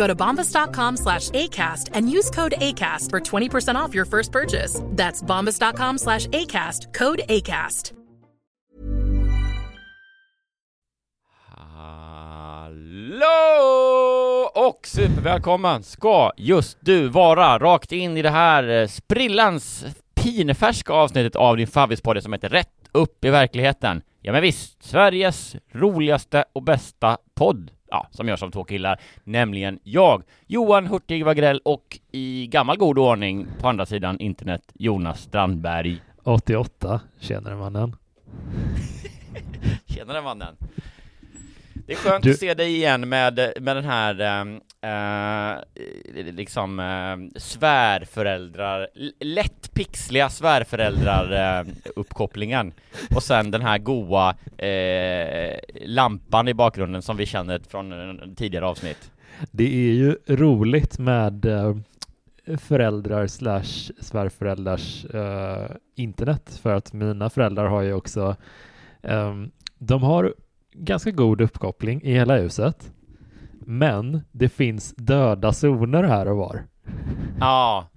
Go to bombas.com slash ACAST and use code ACAST for 20% off your first purchase. That's bombas.com slash ACAST, code ACAST. Hallå! Och supervälkommen ska just du vara rakt in i det här eh, sprillans pinfärska avsnittet av din favvispodd som heter Rätt upp i verkligheten. Ja men visst, Sveriges roligaste och bästa podd. Ja, som görs av två killar, nämligen jag, Johan Hurtig Wagrell och i gammal god ordning på andra sidan internet, Jonas Strandberg. 88, tjänare mannen. Tjenare mannen! Det är skönt Du- att se dig igen med, med den här eh, liksom eh, svärföräldrar, lätt pixliga svärföräldrar eh, uppkopplingen och sen den här goa eh, lampan i bakgrunden som vi känner från tidigare avsnitt. Det är ju roligt med föräldrar slash svärföräldrars internet för att mina föräldrar har ju också ehm, de har ganska god uppkoppling i hela huset men det finns döda zoner här och var. Ja,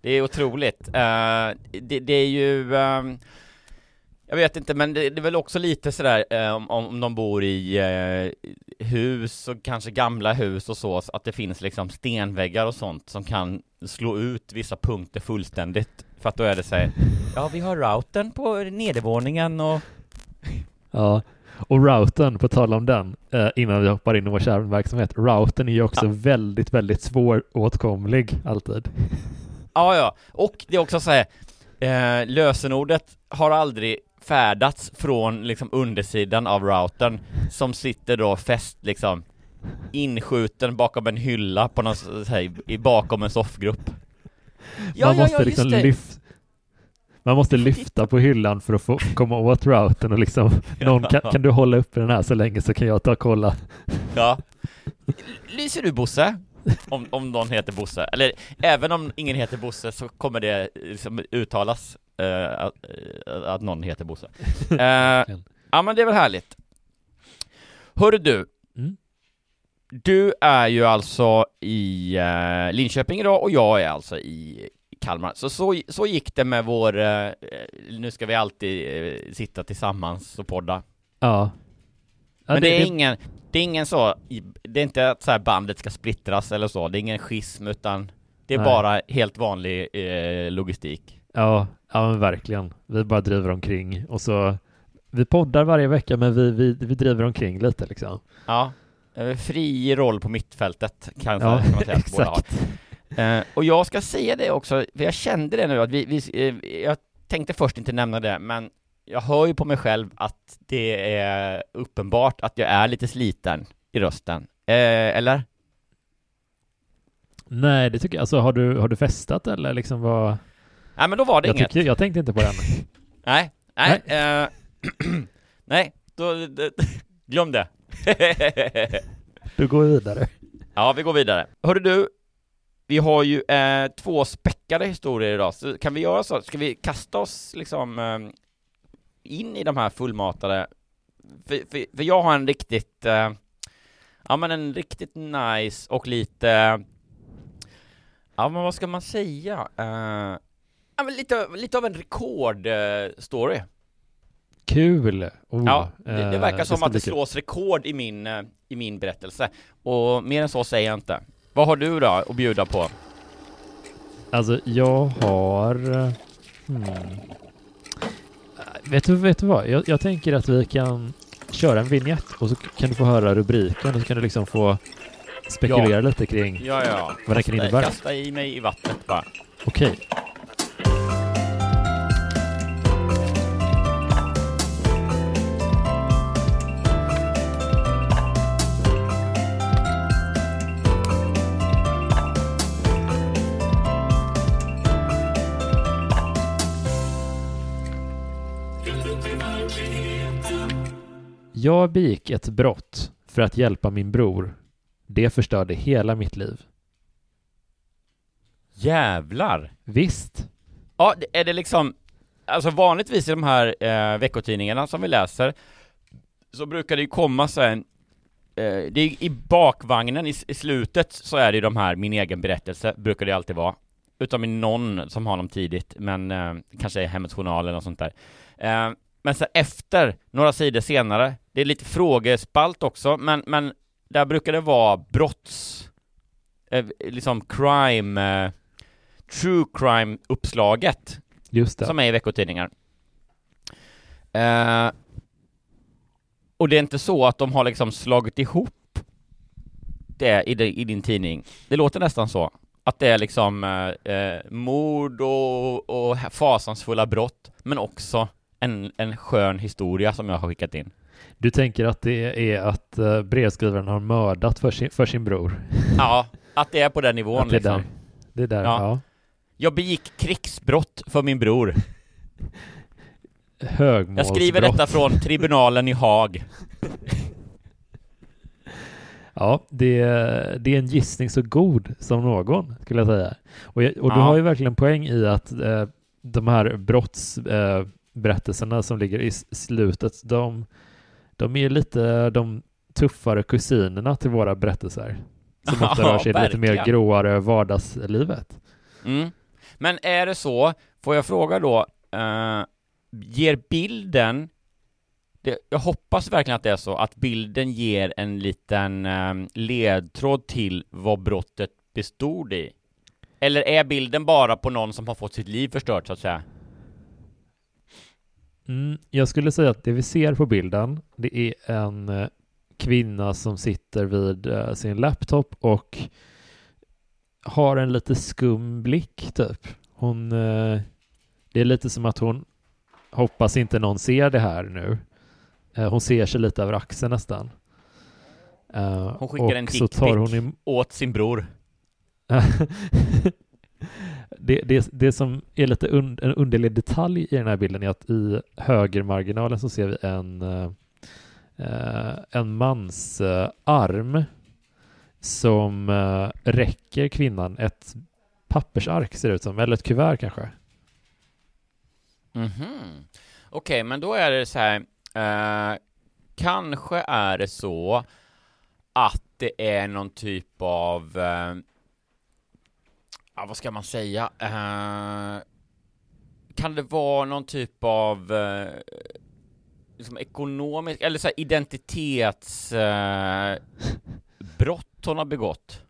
det är otroligt. Eh, det, det är ju, ehm, jag vet inte, men det, det är väl också lite sådär eh, om, om de bor i eh, hus och kanske gamla hus och så, att det finns liksom stenväggar och sånt som kan slå ut vissa punkter fullständigt. För att då är det så här, ja vi har routern på nedervåningen och Ja, och routern, på tal om den, eh, innan vi hoppar in i vår kärnverksamhet, routern är ju också Ja. väldigt, väldigt svåråtkomlig alltid. Ja, ja, och det är också så här, eh, lösenordet har aldrig färdats från liksom undersidan av routern som sitter då fäst liksom inskjuten bakom en hylla på någon, så här, i bakom en soffgrupp. Ja, man ja, måste ja, liksom lyfta man måste lyfta på hyllan för att få komma åt routern och liksom någon kan, kan du hålla uppe den här så länge så kan jag ta och kolla. Ja. Lyser du Bosse? Om, om någon heter Bosse, eller även om ingen heter Bosse så kommer det liksom uttalas eh, att, eh, att någon heter Bosse. Eh, ja men det är väl härligt. Hörru du, Mm. du är ju alltså i Linköping idag och jag är alltså i Kalmar. Så, så, så gick det med vår, eh, nu ska vi alltid eh, sitta tillsammans och podda. Ja. ja Men det, är ingen, det är ingen så, det är inte att så här bandet ska splittras eller så, det är ingen schism utan det är Nej. bara helt vanlig eh, logistik. Ja, ja men verkligen. Vi bara driver omkring och så vi poddar varje vecka men vi, vi, vi driver omkring lite liksom. Ja, eh, fri roll på mittfältet kan, Ja, kan man säga att båda har. Eh, och jag ska säga det också, för jag kände det nu att vi, vi eh, jag tänkte först inte nämna det, men jag hör ju på mig själv att det är uppenbart att jag är lite sliten i rösten. Eh, eller? Nej, det tycker jag. Alltså har du, har du festat eller liksom vad? Nej men då var det Jag, inget. tycker, jag tänkte inte på den. Nej, nej, nej, nej då, då, glöm det. Du går vidare. ja, vi går vidare. Hörru du, vi har ju eh, två späckade historier idag, så kan vi göra så? Ska vi kasta oss liksom eh, in i de här fullmatade, för, för, för jag har en riktigt, eh, ja men en riktigt nice och lite, ja men vad ska man säga? Eh, ja men lite, lite av en rekordstory. Kul! Oh, Ja, det, det eh, verkar som ska att det slås rekord i min, eh, i min berättelse. Och mer än så säger jag inte. Vad har du då att bjuda på? Alltså, jag har... Hmm. Vet, du, vet du vad? Jag, jag tänker att vi kan köra en vignett och så kan du få höra rubriken och så kan du liksom få spekulera Ja. lite kring... Ja, ja. Vad det kan innebära. Kasta i mig i vattnet bara. Okej. Jag begick ett brott för att hjälpa min bror. Det förstörde hela mitt liv. Jävlar! Visst? Ja, är det liksom, alltså vanligtvis i de här eh, veckotidningarna som vi läser, så brukar det ju komma så här, en, eh, det är i bakvagnen i, i slutet så är det ju de här, min egen berättelse, brukar det alltid vara. Utom i någon som har dem tidigt, men eh, kanske är Hemmets Journal eller något sånt där. Men sen efter, några sidor senare, det är lite frågespalt också, men, men där brukar det vara brotts, eh, liksom crime, eh, true crime-uppslaget Just det. som är i veckotidningar. Eh, och det är inte så att de har liksom slagit ihop det i, di- i din tidning. Det låter nästan så. Att det är liksom eh, eh, mord och, och fasansfulla brott, men också en, en skön historia som jag har skickat in. Du tänker att det är att uh, brevskrivaren har mördat för sin, för sin bror? Ja, att det är på den nivån Att det är liksom. där. Det är där, Ja. ja. Jag begick krigsbrott för min bror. Jag Högmålsbrott. skriver detta från tribunalen i Haag. Ja, det, det är en gissning så god som någon, skulle jag säga. Och, jag, och du Ja. har ju verkligen poäng i att eh, de här brottsberättelserna eh, berättelserna som ligger i slutet, de, de är lite de tuffare kusinerna till våra berättelser. Som ofta Ja, rör sig det lite mer gråare vardagslivet. Mm. Men är det så, får jag fråga då, eh, ger bilden, det, jag hoppas verkligen att det är så, att bilden ger en liten eh, ledtråd till vad brottet bestod i? Eller är bilden bara på någon som har fått sitt liv förstört så att säga? Mm, jag skulle säga att det vi ser på bilden, det är en eh, kvinna som sitter vid eh, sin laptop och har en lite skum blick typ. Hon, eh, det är lite som att hon hoppas inte någon ser det här nu. Hon ser sig lite över axeln nästan. Hon skickar och en så dickpic. tar hon im- Åt sin bror. det, det, det som är lite un, en underlig detalj i den här bilden är att i högermarginalen så ser vi en, eh, eh, en mans eh, arm som eh, räcker kvinnan ett pappersark ser det ut som, eller ett kuvert kanske. Mhm. Okej, men då är det så här. Eh, kanske är det så att det är någon typ av... Eh, ja, vad ska man säga? Eh, kan det vara någon typ av eh, liksom ekonomisk, eller så här identitets... Eh, brott hon har begått?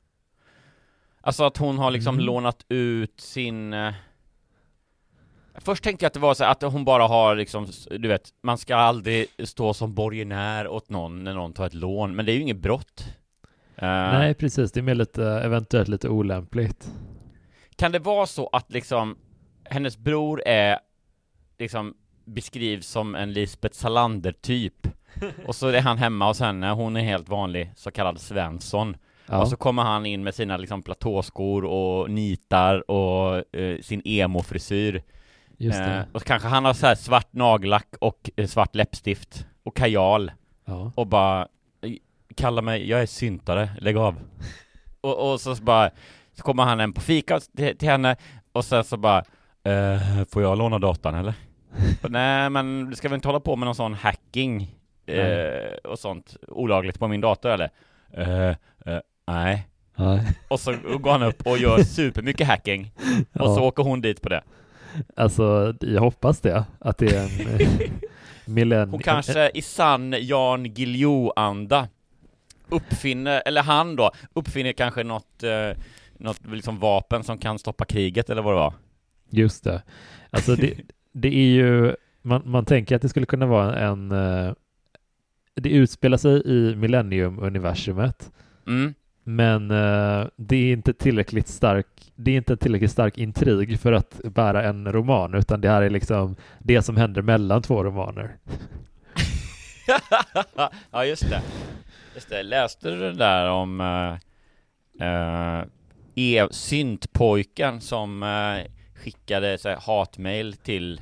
Alltså att hon har liksom Mm. lånat ut sin... Först tänkte jag att det var så att hon bara har liksom, du vet, man ska aldrig stå som borgenär åt någon när någon tar ett lån, men det är ju inget brott. Nej, precis. Det är mer lite, eventuellt lite olämpligt. Kan det vara så att liksom, hennes bror är, liksom, beskrivs som en Lisbeth Salander-typ, och så är han hemma hos henne, hon är helt vanlig, så kallad Svensson. Ja, Och så kommer han in med sina liksom platåskor och nitar och eh, sin emo-frisyr. just Eh, och kanske han har så här svart nagellack och eh, svart läppstift och kajal Ja. och bara Kalla mig, jag är syntare, lägg av. och, och så bara Så kommer han hem på fika till, till henne och sen så bara eh, Får jag låna datorn eller? Nej, men du ska väl inte hålla på med någon sån hacking eh, och sånt olagligt på min dator eller? Eh, eh, nej. Och så går han upp och gör supermycket hacking och så åker hon dit på det. Alltså, jag hoppas det. Att det är en eh, millenn... Hon kanske i sann Jan Guillou-anda uppfinner, eller han då, uppfinner kanske något, eh, något liksom vapen som kan stoppa kriget eller vad det var. Just det. Alltså det, det är ju, man, man tänker att det skulle kunna vara en, eh, det utspelar sig i Millennium-universumet, Mm. men eh, det är inte tillräckligt stark, det är inte en tillräckligt stark intrig för att bära en roman, utan det här är liksom det som händer mellan två romaner. ja, just det. Just det. Läste du det där om uh, uh, e- syntpojken som eh, skickade så här, hatmail till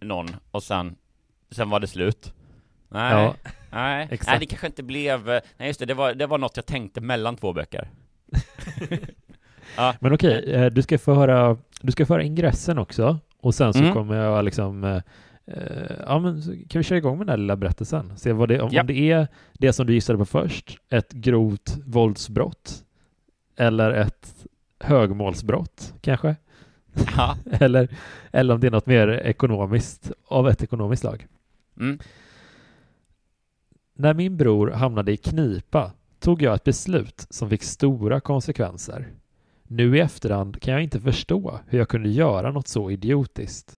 någon och sen, sen var det slut? Nej, Ja, nej, exakt. nej, det kanske inte blev, eh, nej just det, det var, det var något jag tänkte mellan två böcker. ja, Men okej, eh, du ska få höra, du ska få höra ingressen också, och sen så Mm. kommer jag liksom eh, ja, men kan vi köra igång med den här lilla berättelsen? Se vad det, om, Ja. om det är det som du gissade på först, ett grovt våldsbrott, eller ett högmålsbrott kanske? ja. eller, eller om det är något mer ekonomiskt, av ett ekonomiskt slag. Mm. När min bror hamnade i knipa tog jag ett beslut som fick stora konsekvenser. Nu i efterhand kan jag inte förstå hur jag kunde göra något så idiotiskt.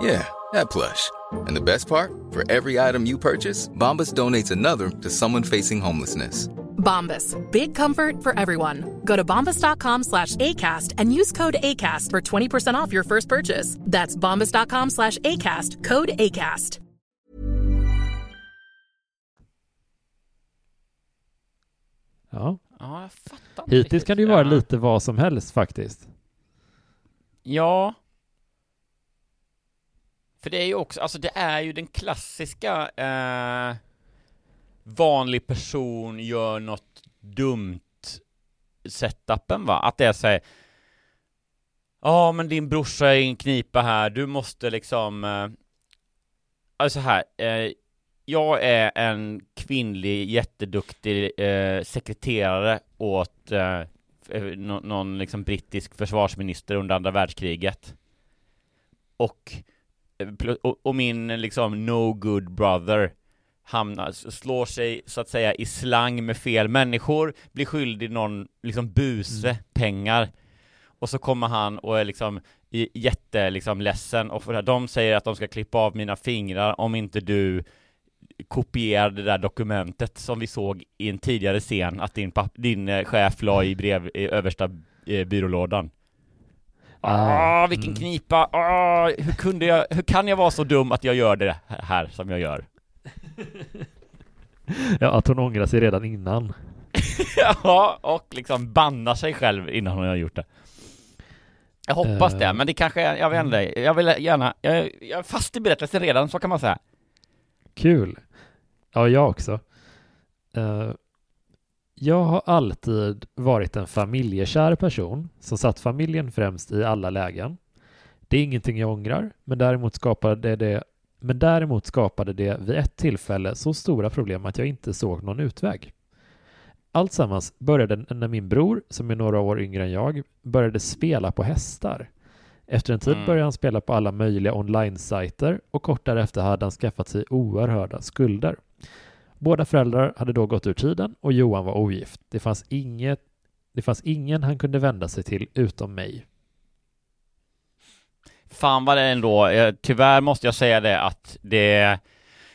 Yeah, that plush. And the best part? For every item you purchase, Bombas donates another to someone facing homelessness. Bombas. Big comfort for everyone. Go to bombas.com slash ACAST and use code ACAST for 20% off your first purchase. That's bombas.com slash ACAST. Code ACAST. Ja. Ja, jag fattar inte Hittills riktigt. kan det ju vara Ja. lite vad som helst faktiskt. Ja. För det är ju också, alltså det är ju den klassiska eh, vanlig person gör något dumt setupen va? Att det är såhär Ja men din brorsa är i en knipa här, du måste liksom eh, Alltså här, eh, jag är en kvinnlig jätteduktig eh, sekreterare åt eh, eh någon liksom brittisk försvarsminister under andra världskriget. Och, och, min liksom no good brother hamnar, slår sig så att säga i slang med fel människor, blir skyldig någon liksom buse pengar. Och så kommer han och är liksom jätte liksom ledsen och för de säger att de ska klippa av mina fingrar om inte du kopierar det där dokumentet som vi såg i en tidigare scen att din, papp, din eh, chef la i brev i översta eh, byrålådan. Ah, vilken mm. knipa! Ah, hur kunde jag, hur kan jag vara så dum att jag gör det här som jag gör? Ja, att hon ångrar sig redan innan. ja, och liksom banna sig själv innan hon har gjort det. Jag hoppas Eh. det, men det kanske är, jag vet inte, jag vill gärna, jag, jag är fast i berättelsen redan, så kan man säga. Kul. Ja, jag också. Eh, jag har alltid varit en familjekär person som satt familjen främst i alla lägen. Det är ingenting jag ångrar, men däremot skapade det men däremot skapade det vid ett tillfälle så stora problem att jag inte såg någon utväg. Alltsammans började när min bror, som är några år yngre än jag, började spela på hästar. Efter en tid Mm. började han spela på alla möjliga online-sajter och kort därefter hade han skaffat sig oerhörda skulder. Båda föräldrar hade då gått ur tiden och Johan var ogift. Det fanns, inget, det fanns ingen han kunde vända sig till utom mig. Fan vad det ändå, eh, tyvärr måste jag säga det att det,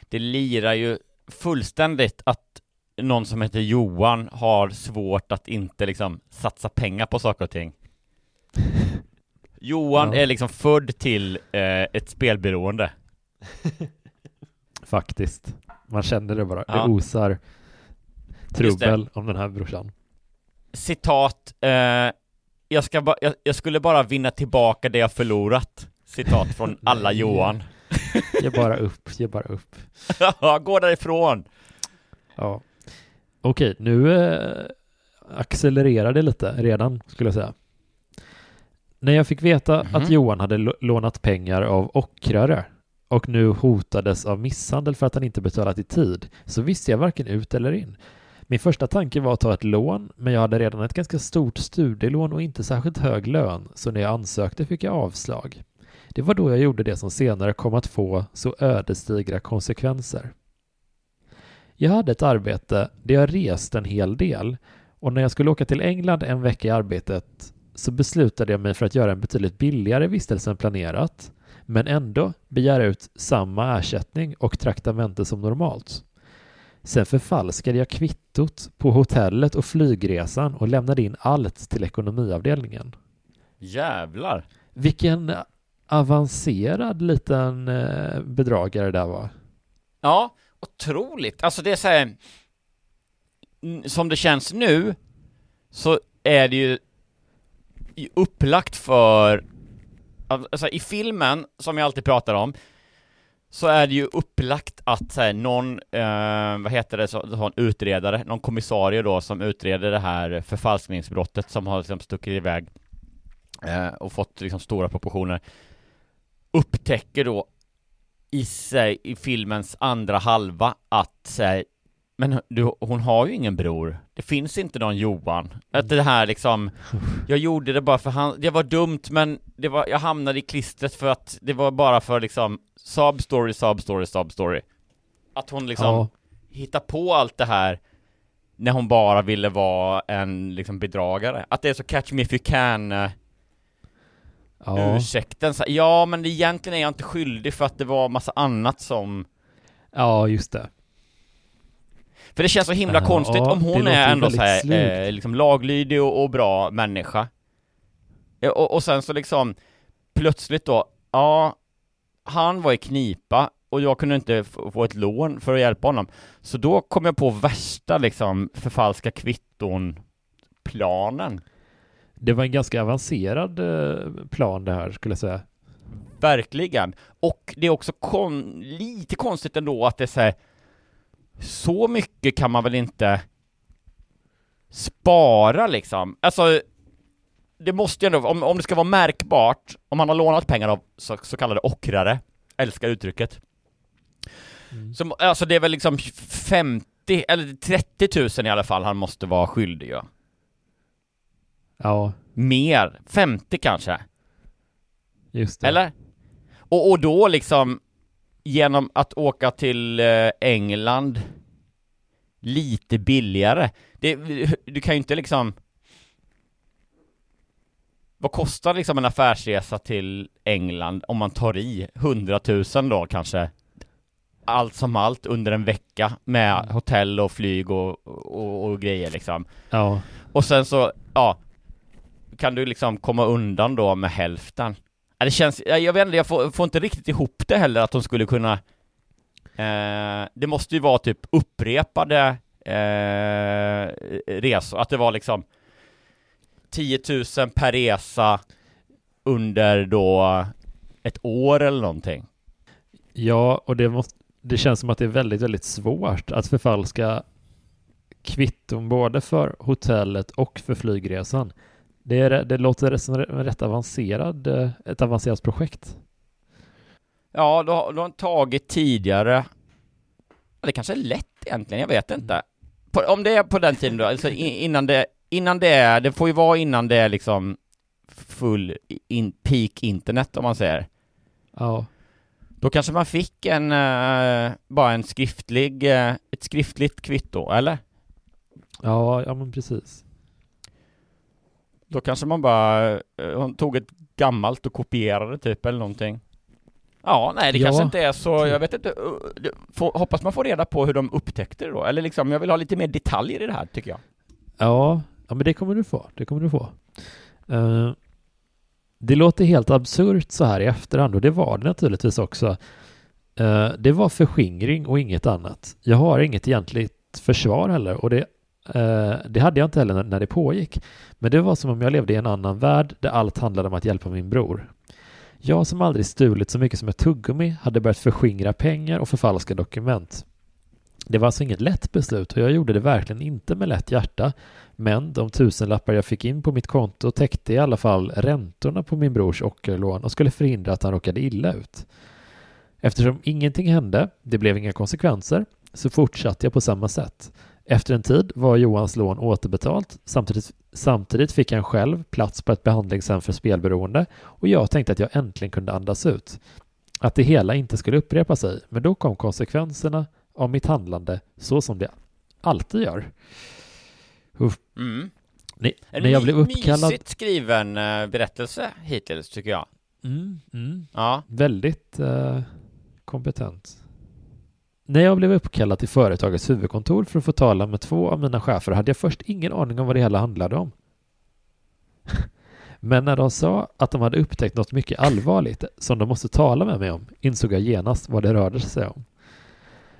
det lirar ju fullständigt att någon som heter Johan har svårt att inte liksom satsa pengar på saker och ting. Johan Ja. är liksom född till eh, ett spelberoende. Faktiskt. Man känner det bara. Ja. Det osar trubbel om den här brorsan. Citat, eh, jag, ska ba- jag, jag skulle bara vinna tillbaka det jag förlorat. Citat från alla. Johan. Ge bara upp, ge bara upp. Gå därifrån! Ja. Okej, nu eh, accelererar det lite redan, skulle jag säga. När jag fick veta Mhm. att Johan hade lånat pengar av ockrare och nu hotades av misshandel för att han inte betalat i tid, så visste jag varken ut eller in. Min första tanke var att ta ett lån, men jag hade redan ett ganska stort studielån och inte särskilt hög lön, så när jag ansökte fick jag avslag. Det var då jag gjorde det som senare kom att få så ödesdigra konsekvenser. Jag hade ett arbete där jag reste en hel del och när jag skulle åka till England en vecka i arbetet så beslutade jag mig för att göra en betydligt billigare vistelse än planerat men ändå begära ut samma ersättning och traktamente som normalt. Sen förfalskade jag kvittot på hotellet och flygresan och lämnade in allt till ekonomiavdelningen. Jävlar! Vilken avancerad liten eh, bedragare det där var. Ja, otroligt. Alltså det är så här, som det känns nu, så är det ju upplagt för, Alltså, alltså i filmen, som jag alltid pratar om, så är det ju upplagt att så här, någon, eh, vad heter det, så, så en utredare, någon kommissarie då som utreder det här förfalskningsbrottet som har liksom stuckit iväg eh, och fått liksom stora proportioner, upptäcker då i sig, i filmens andra halva att säga men du, hon har ju ingen bror. Det finns inte någon Johan. Att det här liksom, jag gjorde det bara för han, det var dumt men det var, jag hamnade i klistret för att det var bara för liksom sub story, sub story, sub story. Att hon liksom Ja. hittar på allt det här när hon bara ville vara en liksom bedragare. Att det är så catch me if you can eh, Ja. ursäkten. Så, ja, men egentligen är jag inte skyldig för att det var massa annat som... Ja, just det. För det känns så himla Ja, konstigt om det hon är ändå så här, eh, liksom laglydig och, och bra människa. Ja, Och, och sen så liksom plötsligt då, ja, han var i knipa och jag kunde inte få ett lån för att hjälpa honom. Så då kom jag på värsta liksom förfalska kvitton planen. Det var en ganska avancerad eh, plan det här, skulle jag säga. Verkligen. Och det är också kon- lite konstigt ändå att det är så här, så mycket kan man väl inte spara liksom. Alltså, det måste ju ändå, om, om det ska vara märkbart, om man har lånat pengar av så, så kallade ockrare, älskar uttrycket, Mm. Som, alltså det är väl liksom 50, eller 30 000 i alla fall han måste vara skyldig ju. Ja, Mer, 50 kanske. just det. Eller? Och, och då liksom genom att åka till eh, England lite billigare. Det, du kan ju inte liksom Vad kostar liksom en affärsresa till England om man tar i 100 000 då kanske? Allt som allt under en vecka med hotell och flyg och, och, och grejer liksom. Ja, Och sen så, ja Kan du liksom komma undan då med hälften? Ja, det känns, jag vet inte, jag får, får inte riktigt ihop det heller att de skulle kunna eh, Det måste ju vara typ upprepade eh, resor, att det var liksom 10 000 per resa under då ett år eller någonting. ja och det, måste, det känns som att det är väldigt, väldigt svårt att förfalska kvitton både för hotellet och för flygresan. Det, är, det låter som rätt avancerad, eh, ett avancerat projekt. Ja, då, har- de tagit tidigare Det kanske är lätt egentligen, jag vet inte på, Om det är på den tiden då, alltså innan det Innan det är, det får ju vara innan det är liksom Full in, peak internet om man säger Ja, Då kanske man fick en, eh, bara en skriftlig, eh, ett skriftligt kvitto, eller? ja, ja men precis. Då kanske man bara, eh, hon tog ett gammalt och kopierade typ eller någonting Ja, nej det Ja, kanske inte är så, typ. jag vet inte, uh, får, hoppas man får reda på hur de upptäckte det då, eller liksom, jag vill ha lite mer detaljer i det här tycker jag Ja, ja men det kommer du få. Det kommer du få. Eh, det låter helt absurt så här i efterhand och det var det naturligtvis också. Eh, det var förskingring och inget annat. Jag har inget egentligt försvar heller och det, eh, Eh, det hade jag inte heller när, det pågick. Men det var som om jag levde i en annan värld där allt handlade om att hjälpa min bror. Jag som aldrig stulit så mycket som ett tuggummi hade börjat förskingra pengar och förfalska dokument. Det var alltså inget lätt beslut och jag gjorde det verkligen inte med lätt hjärta. Men de tusenlappar jag fick in på mitt konto täckte i alla fall räntorna på min brors ockerlån och skulle förhindra att han råkade illa ut. Eftersom ingenting hände, det blev inga konsekvenser, så fortsatte jag på samma sätt. Efter en tid var Johans lån återbetalt, samtidigt, samtidigt fick han själv plats på ett behandlingshem för spelberoende och jag tänkte att jag äntligen kunde andas ut. Att det hela inte skulle upprepa sig, men då kom konsekvenserna av mitt handlande så som det alltid gör. Mm. Nej, En när jag blev uppkallad... mysigt skriven eh, berättelse hittills tycker jag Mm, mm. Ja, Väldigt eh, kompetent. När jag blev uppkallad till företagets huvudkontor för att få tala med två av mina chefer hade jag först ingen aning om vad det hela handlade om. Men när de sa att de hade upptäckt något mycket allvarligt som de måste tala med mig om insåg jag genast vad det rörde sig om.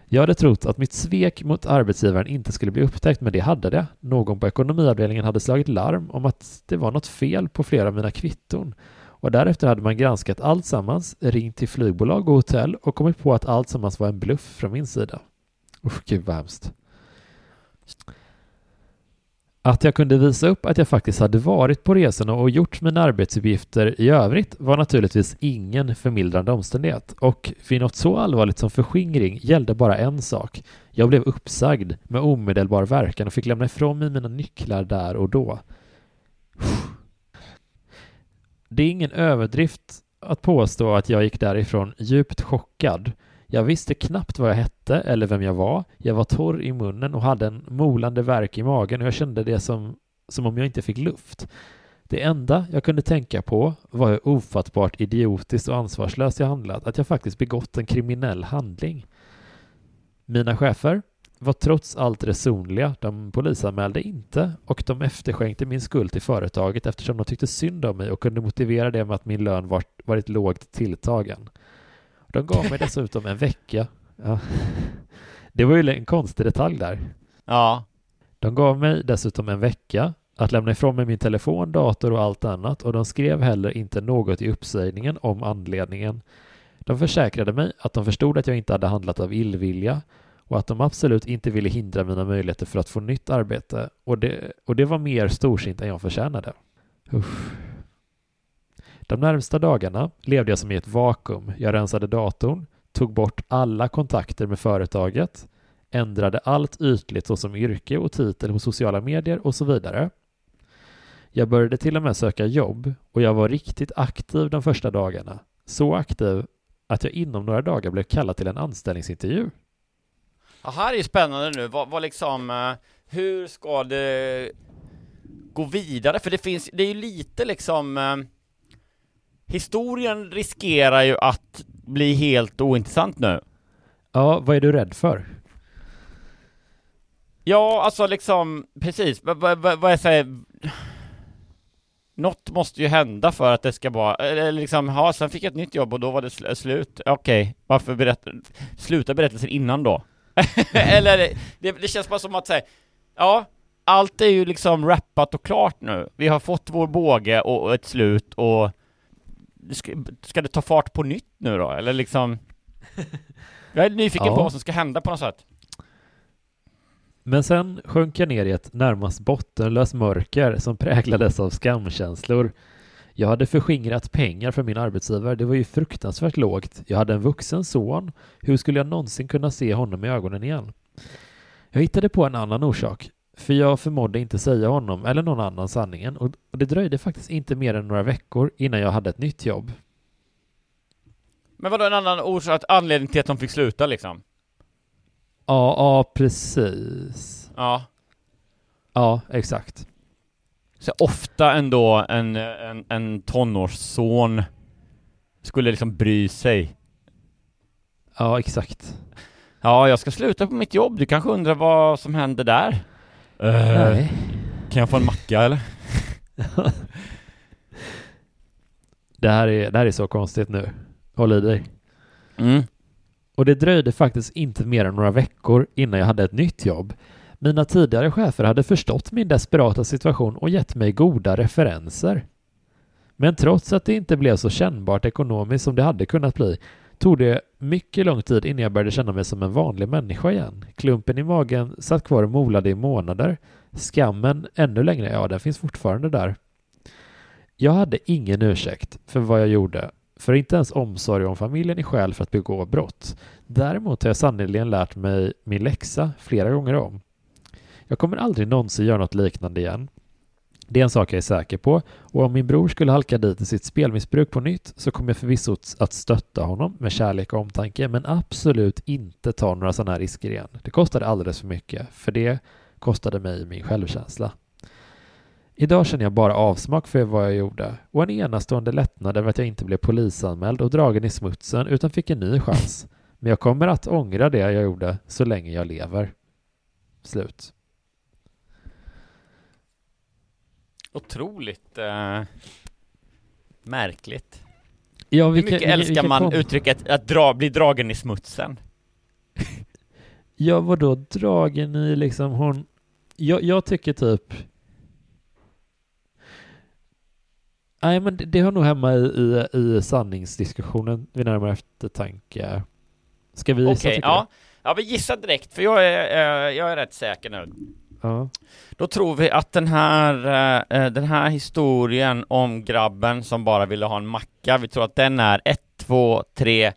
Jag hade trott att mitt svek mot arbetsgivaren inte skulle bli upptäckt, men det hade det. Någon på ekonomiavdelningen hade slagit larm om att det var något fel på flera av mina kvitton och därefter hade man granskat allt sammans, ringt till flygbolag och hotell och kommit på att allt sammans var en bluff från min sida. Usch, gud vad hemskt. Att jag kunde visa upp att jag faktiskt hade varit på resorna och gjort mina arbetsuppgifter i övrigt var naturligtvis ingen förmildrande omständighet och vid något så allvarligt som förskingring gällde bara en sak. Jag blev uppsagd med omedelbar verkan och fick lämna ifrån mig mina nycklar där och då. Det är ingen överdrift att påstå att jag gick därifrån djupt chockad. Jag visste knappt vad jag hette eller vem jag var. Jag var torr i munnen och hade en molande värk i magen och jag kände det som, som om jag inte fick luft. Det enda jag kunde tänka på var hur ofattbart idiotiskt och ansvarslöst jag handlat, att jag faktiskt begått en kriminell handling. Mina chefer var trots allt resonliga. De polisanmälde inte och de efterskänkte min skuld till företaget eftersom de tyckte synd om mig och kunde motivera det med att min lön var, varit lågt tilltagen. De gav mig dessutom en vecka. Ja. Det var ju en konstig detalj där. ja, De gav mig dessutom en vecka att lämna ifrån mig min telefon, dator och allt annat och de skrev heller inte något i uppsägningen om anledningen. De försäkrade mig att de förstod att jag inte hade handlat av illvilja och att de absolut inte ville hindra mina möjligheter för att få nytt arbete och det, och det var mer storsint än jag förtjänade. Uff. De närmsta dagarna levde jag som i ett vakuum. Jag rensade datorn, tog bort alla kontakter med företaget, ändrade allt ytligt såsom yrke och titel på sociala medier och så vidare. Jag började till och med söka jobb och jag var riktigt aktiv de första dagarna. Så aktiv att jag inom några dagar blev kallad till en anställningsintervju. Ja, här är spännande nu, vad, vad liksom, eh, hur ska det gå vidare? För det finns, det är ju lite liksom eh, Historien riskerar ju att bli helt ointressant nu. Ja, vad är du rädd för? Ja, alltså liksom, precis, vad, vad, vad jag säger Något måste ju hända för att det ska vara, eller liksom, ja, sen fick jag ett nytt jobb och då var det sl slut. Okej, varför berätt, sluta berättelsen innan då? eller, det, det känns bara som att säga, ja, allt är ju liksom rappat och klart nu. Vi har fått vår båge och, och ett slut och ska, ska det ta fart på nytt nu då? Eller liksom Jag är nyfiken Ja. på vad som ska hända på något sätt. Men sen sjönk jag ner i ett närmast bottenlöst mörker som präglades av skamkänslor. Jag hade förskingrat pengar för min arbetsgivare. Det var ju fruktansvärt lågt. Jag hade en vuxen son. Hur skulle jag någonsin kunna se honom i ögonen igen? Jag hittade på en annan orsak. För jag förmådde inte säga honom eller någon annan sanningen och det dröjde faktiskt inte mer än några veckor innan jag hade ett nytt jobb. Men vadå en annan orsak, anledning till att de fick sluta liksom? Ja, ja precis. Ja. Ja, exakt. Så ofta ändå en, en, en tonårsson skulle liksom bry sig. Ja, exakt. Ja, jag ska sluta på mitt jobb. Du kanske undrar vad som händer där? Nej. Kan jag få en macka eller? Det här är, det här är så konstigt nu. Håll i dig. Mm. Och det dröjde faktiskt inte mer än några veckor innan jag hade ett nytt jobb. Mina tidigare chefer hade förstått min desperata situation och gett mig goda referenser. Men trots att det inte blev så kännbart ekonomiskt som det hade kunnat bli tog det mycket lång tid innan jag började känna mig som en vanlig människa igen. Klumpen i magen satt kvar och molade i månader. Skammen ännu längre, ja den finns fortfarande där. Jag hade ingen ursäkt för vad jag gjorde, för inte ens omsorg om familjen är skäl för att begå brott. Däremot har jag sannerligen lärt mig min läxa flera gånger om. Jag kommer aldrig någonsin göra något liknande igen. Det är en sak jag är säker på och om min bror skulle halka dit i sitt spelmissbruk på nytt så kommer jag förvisso att stötta honom med kärlek och omtanke men absolut inte ta några sådana här risker igen. Det kostade alldeles för mycket för det kostade mig min självkänsla. Idag känner jag bara avsmak för vad jag gjorde och en enastående lättnad över att jag inte blev polisanmäld och dragen i smutsen utan fick en ny chans. Men jag kommer att ångra det jag gjorde så länge jag lever. Slut. Otroligt eh, märkligt. Ja, Hur vilka- mycket vilka- älskar vilka man kom- uttrycket att dra, bli dragen i smutsen? Ja, vadå dragen i liksom hon... Jag, jag tycker typ... Nej, men det, det hör nog hemma i, i, i sanningsdiskussionen vid närmare eftertanke. Ska vi Okej, gissa, tycker ja. Ja, vi gissar direkt, för jag är, eh, jag är rätt säker nu. Ja. Då tror vi att den här, eh, eh, den här historien om grabben som bara ville ha en macka, vi tror att den är ett, två, tre,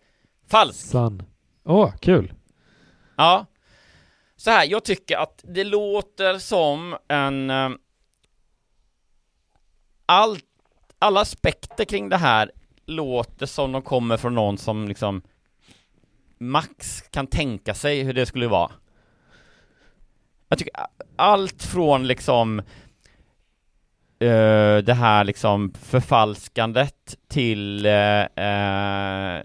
falsk! Sann. Åh, kul. Ja. Så här, jag tycker att det låter som en... eh, Allt, alla aspekter kring det här låter som de kommer från någon som liksom max kan tänka sig hur det skulle vara. Jag tycker allt från liksom uh, det här liksom förfalskandet till eh, eh, uh,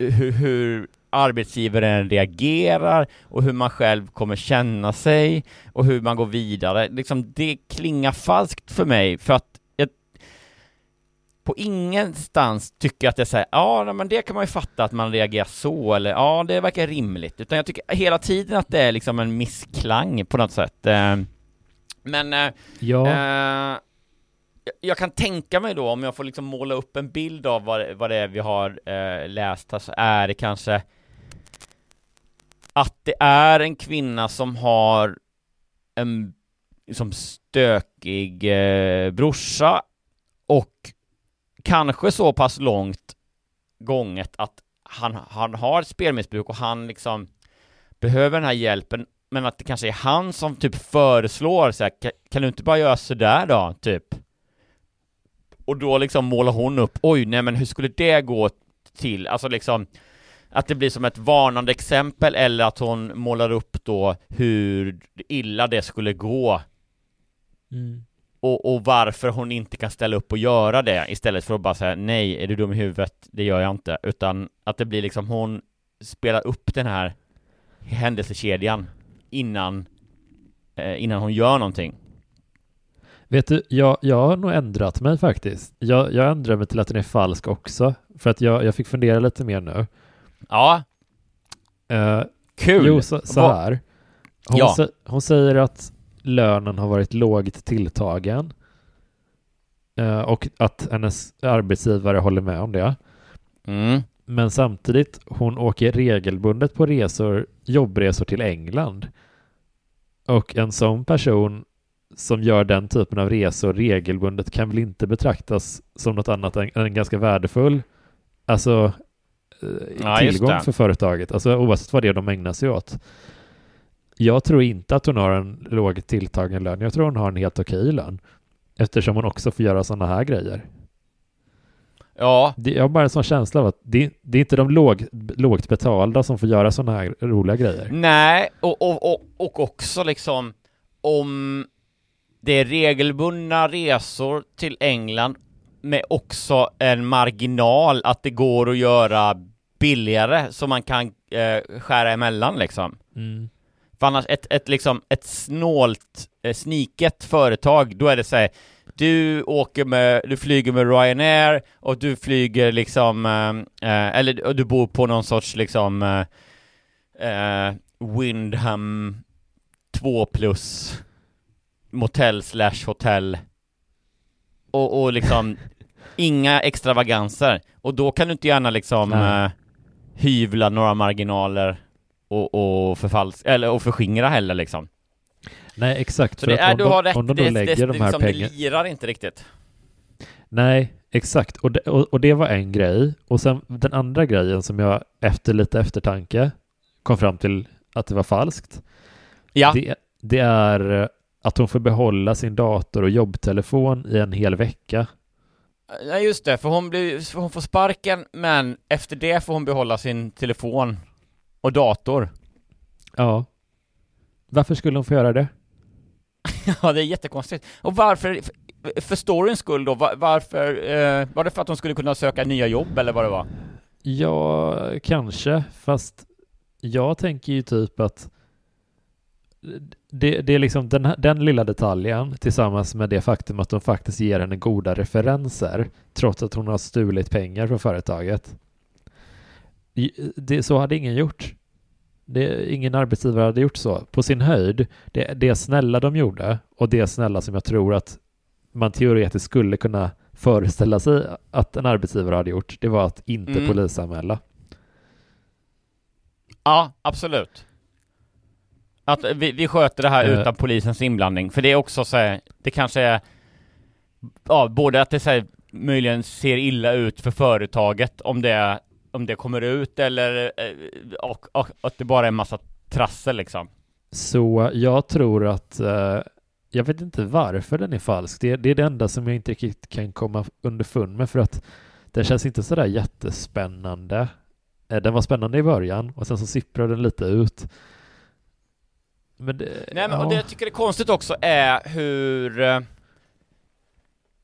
uh, hur, hur arbetsgivaren reagerar och hur man själv kommer känna sig och hur man går vidare. Liksom det klingar falskt för mig för att på ingenstans tycker jag att det säger ja men det kan man ju fatta att man reagerar så eller ja det verkar rimligt utan jag tycker hela tiden att det är liksom en missklang på något sätt. Eh, Men eh, Ja. eh, jag- jag kan tänka mig då, om jag får liksom måla upp en bild av vad, vad det är vi har eh, läst här, så är det kanske att det är en kvinna som har en liksom stökig eh, brorsa och kanske så pass långt gånget att han, han har ett spelmissbruk och han liksom behöver den här hjälpen, men att det kanske är han som typ föreslår så här, kan du inte bara göra sådär då, typ? Och då liksom målar hon upp, oj, nej men hur skulle det gå till? Alltså liksom, att det blir som ett varnande exempel eller att hon målar upp då hur illa det skulle gå Mm och, och varför hon inte kan ställa upp och göra det istället för att bara säga nej, är du dum i huvudet? Det gör jag inte. Utan att det blir liksom hon spelar upp den här händelsekedjan innan, eh, innan hon gör någonting. Vet du, jag, jag har nog ändrat mig faktiskt. Jag, jag ändrar mig till att den är falsk också. För att jag, jag fick fundera lite mer nu. Ja. Eh, Kul! Jo, så, så här. Hon, Ja. hon säger att lönen har varit lågt tilltagen. Eh, och att hennes arbetsgivare håller med om det. Mm. Men samtidigt, hon åker regelbundet på resor, jobbresor till England. Och en sån person som gör den typen av resor regelbundet kan väl inte betraktas som något annat än, än ganska värdefull alltså, eh, Ja, tillgång för företaget, alltså oavsett vad det är de ägnar sig åt. Jag tror inte att hon har en låg tilltagen lön. Jag tror hon har en helt okej lön. Eftersom hon också får göra sådana här grejer. Ja. Det, jag har bara en sån känsla av att det, det är inte de låg, lågt betalda som får göra sådana här roliga grejer. Nej, och, och, och, och också liksom om det är regelbundna resor till England med också en marginal att det går att göra billigare så man kan eh, skära emellan liksom. Mm. För annars, ett, ett liksom, ett snålt, eh, sniket företag, då är det så här, du åker med, du flyger med Ryanair och du flyger liksom, eh, eh, eller och du bor på någon sorts liksom eh, eh, Windham 2 plus motell slash hotell. Och, och liksom inga extravaganser. Och då kan du inte gärna liksom eh, hyvla några marginaler och, och eller och förskingra heller liksom. Nej, exakt. Så för det är, om du de- har rätt, om de då det, lägger det, de här liksom, pengarna- det lirar inte riktigt. Nej, exakt. Och det, och, och det var en grej. Och sen den andra grejen som jag efter lite eftertanke kom fram till att det var falskt. Ja. Det, det är att hon får behålla sin dator och jobbtelefon i en hel vecka. Nej just det, för hon, blir, för hon får sparken men efter det får hon behålla sin telefon och dator. Ja. Varför skulle hon få göra det? ja, det är jättekonstigt. Och varför, för, storyns skull då, var, varför, eh, var det för att hon skulle kunna söka nya jobb eller vad det var? Ja, kanske. Fast jag tänker ju typ att det, det är liksom den, den lilla detaljen tillsammans med det faktum att de faktiskt ger henne goda referenser trots att hon har stulit pengar från företaget. Det, så hade ingen gjort. Det, ingen arbetsgivare hade gjort så. På sin höjd, det, det snälla de gjorde och det snälla som jag tror att man teoretiskt skulle kunna föreställa sig att en arbetsgivare hade gjort, det var att inte Mm. polisanmäla. Ja, absolut. Att vi, vi sköter det här Eh. utan polisens inblandning, för det är också så här, det kanske är, ja, både att det så här, möjligen ser illa ut för företaget om det, om det kommer ut eller, eh, och, och att det bara är en massa trassel liksom. Så jag tror att, eh, jag vet inte varför den är falsk. Det, det är det enda som jag inte riktigt kan komma underfund med för att den känns inte sådär jättespännande. Eh, Den var spännande i början och sen så sipprade den lite ut. Men det, Nej men och ja. det jag tycker är konstigt också är hur eh,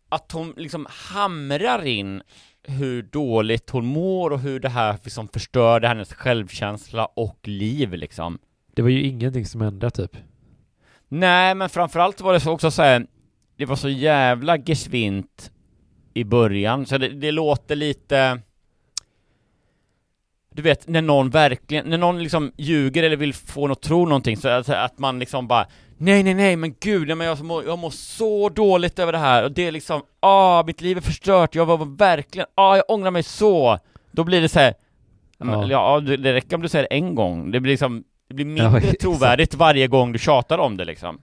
att hon liksom hamrar in hur dåligt hon mår och hur det här liksom förstörde hennes självkänsla och liv liksom. det var ju ingenting som hände typ. Nej, men framförallt var det så också så här, det var så jävla gesvint i början, så det, det låter lite du vet, när någon verkligen, när någon liksom ljuger eller vill få att tro någonting så att, att man liksom bara Nej nej nej men gud, nej, men jag mår, jag mår så dåligt över det här. Och det är liksom, ah mitt liv är förstört, jag var verkligen, ah jag ångrar mig så. Då blir det så här, Ja. ja, ja det, räcker om du säger det en gång, det blir liksom, det blir mindre Ja, trovärdigt varje gång du tjatar om det liksom.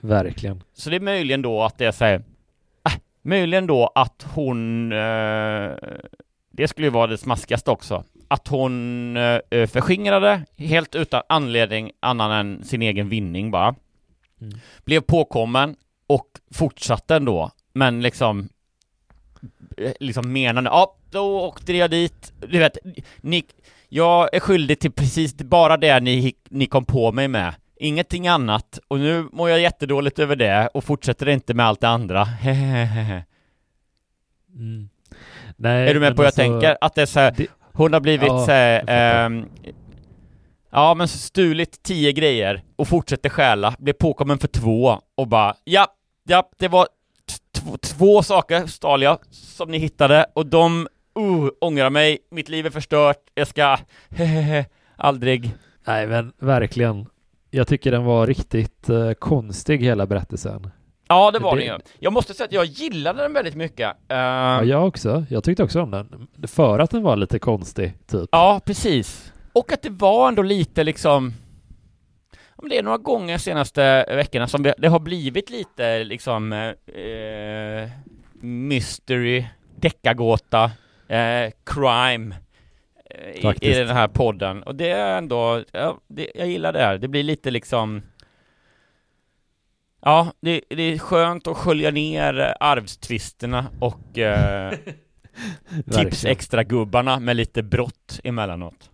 Verkligen. Så det är möjligen då att det är så här, äh, möjligen då att hon, eh, det skulle ju vara det smaskigaste också, att hon eh, förskingrade helt utan anledning annan än sin egen vinning bara. Mm. Blev påkommen och fortsatte ändå, men liksom eh, liksom menade, ja, då åkte jag dit, du vet, ni, jag är skyldig till precis bara det ni, ni kom på mig med. Ingenting annat, och nu mår jag jättedåligt över det och fortsätter inte med allt det andra. Mm. Nej, är du med på vad jag alltså, tänker? Att det är så här, det- hon har blivit Ja, så här, ehm, Ja men stulit tio grejer och fortsätter stjäla, blir påkommen för två och bara ja, ja det var två, saker stal jag som ni hittade och de, uh, ångrar mig, mitt liv är förstört, jag ska, hehehe, aldrig Nej, men verkligen. Jag tycker den var riktigt eh, konstig hela berättelsen. Ja det var Det- det ju. Jag måste säga att jag gillade den väldigt mycket. Uh, Ja, jag också. Jag tyckte också om den. För att den var lite konstig, typ. Ja, precis. Och att det var ändå lite liksom det är några gånger senaste veckorna som det har blivit lite liksom eh, mystery, deckargåta, eh, crime eh, i, i den här podden. Och det är ändå, ja, det, jag gillar det här. Det blir lite liksom Ja, det, det är skönt att skölja ner arvstvisterna och eh, tips extra gubbarna med lite brott emellanåt.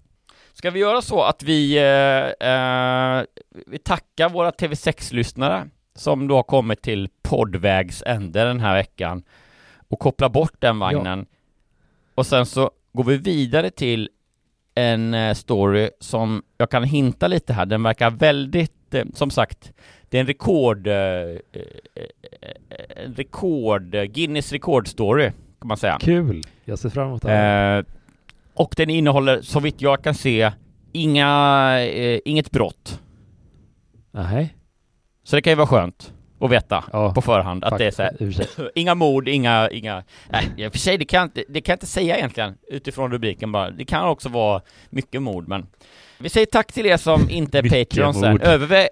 Ska vi göra så att vi, eh, eh, vi tackar våra TV6-lyssnare som då har kommit till poddvägs ände den här veckan och kopplar bort den vagnen. Och sen så går vi vidare till en eh, story som jag kan hinta lite här. Den verkar väldigt, eh, som sagt, det är en rekord, eh, en rekord, Guinness rekordstory kan man säga. Kul. Jag ser fram emot det. Och den innehåller, så vitt jag kan se, inga, eh, inget brott. Nej. Så det kan ju vara skönt att veta Ja, på förhand att det är så här, inga mord, inga, inga, nej i och för sig det kan, inte, det kan jag inte säga egentligen utifrån rubriken bara. Det kan också vara mycket mord men vi säger tack till er som inte är Patreons än. Överväg,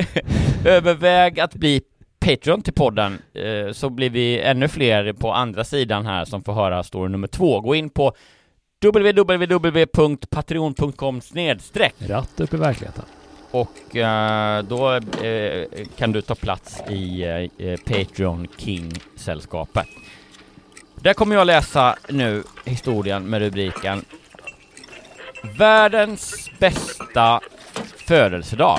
överväg att bli Patreon till podden eh, så blir vi ännu fler på andra sidan här som får höra story nummer två. Gå in på www.patreon.com snedstreck Ratt upp i verkligheten. och eh, då eh, kan du ta plats i eh, Patreon King-sällskapet. Där kommer jag läsa nu historien med rubriken Världens bästa födelsedag.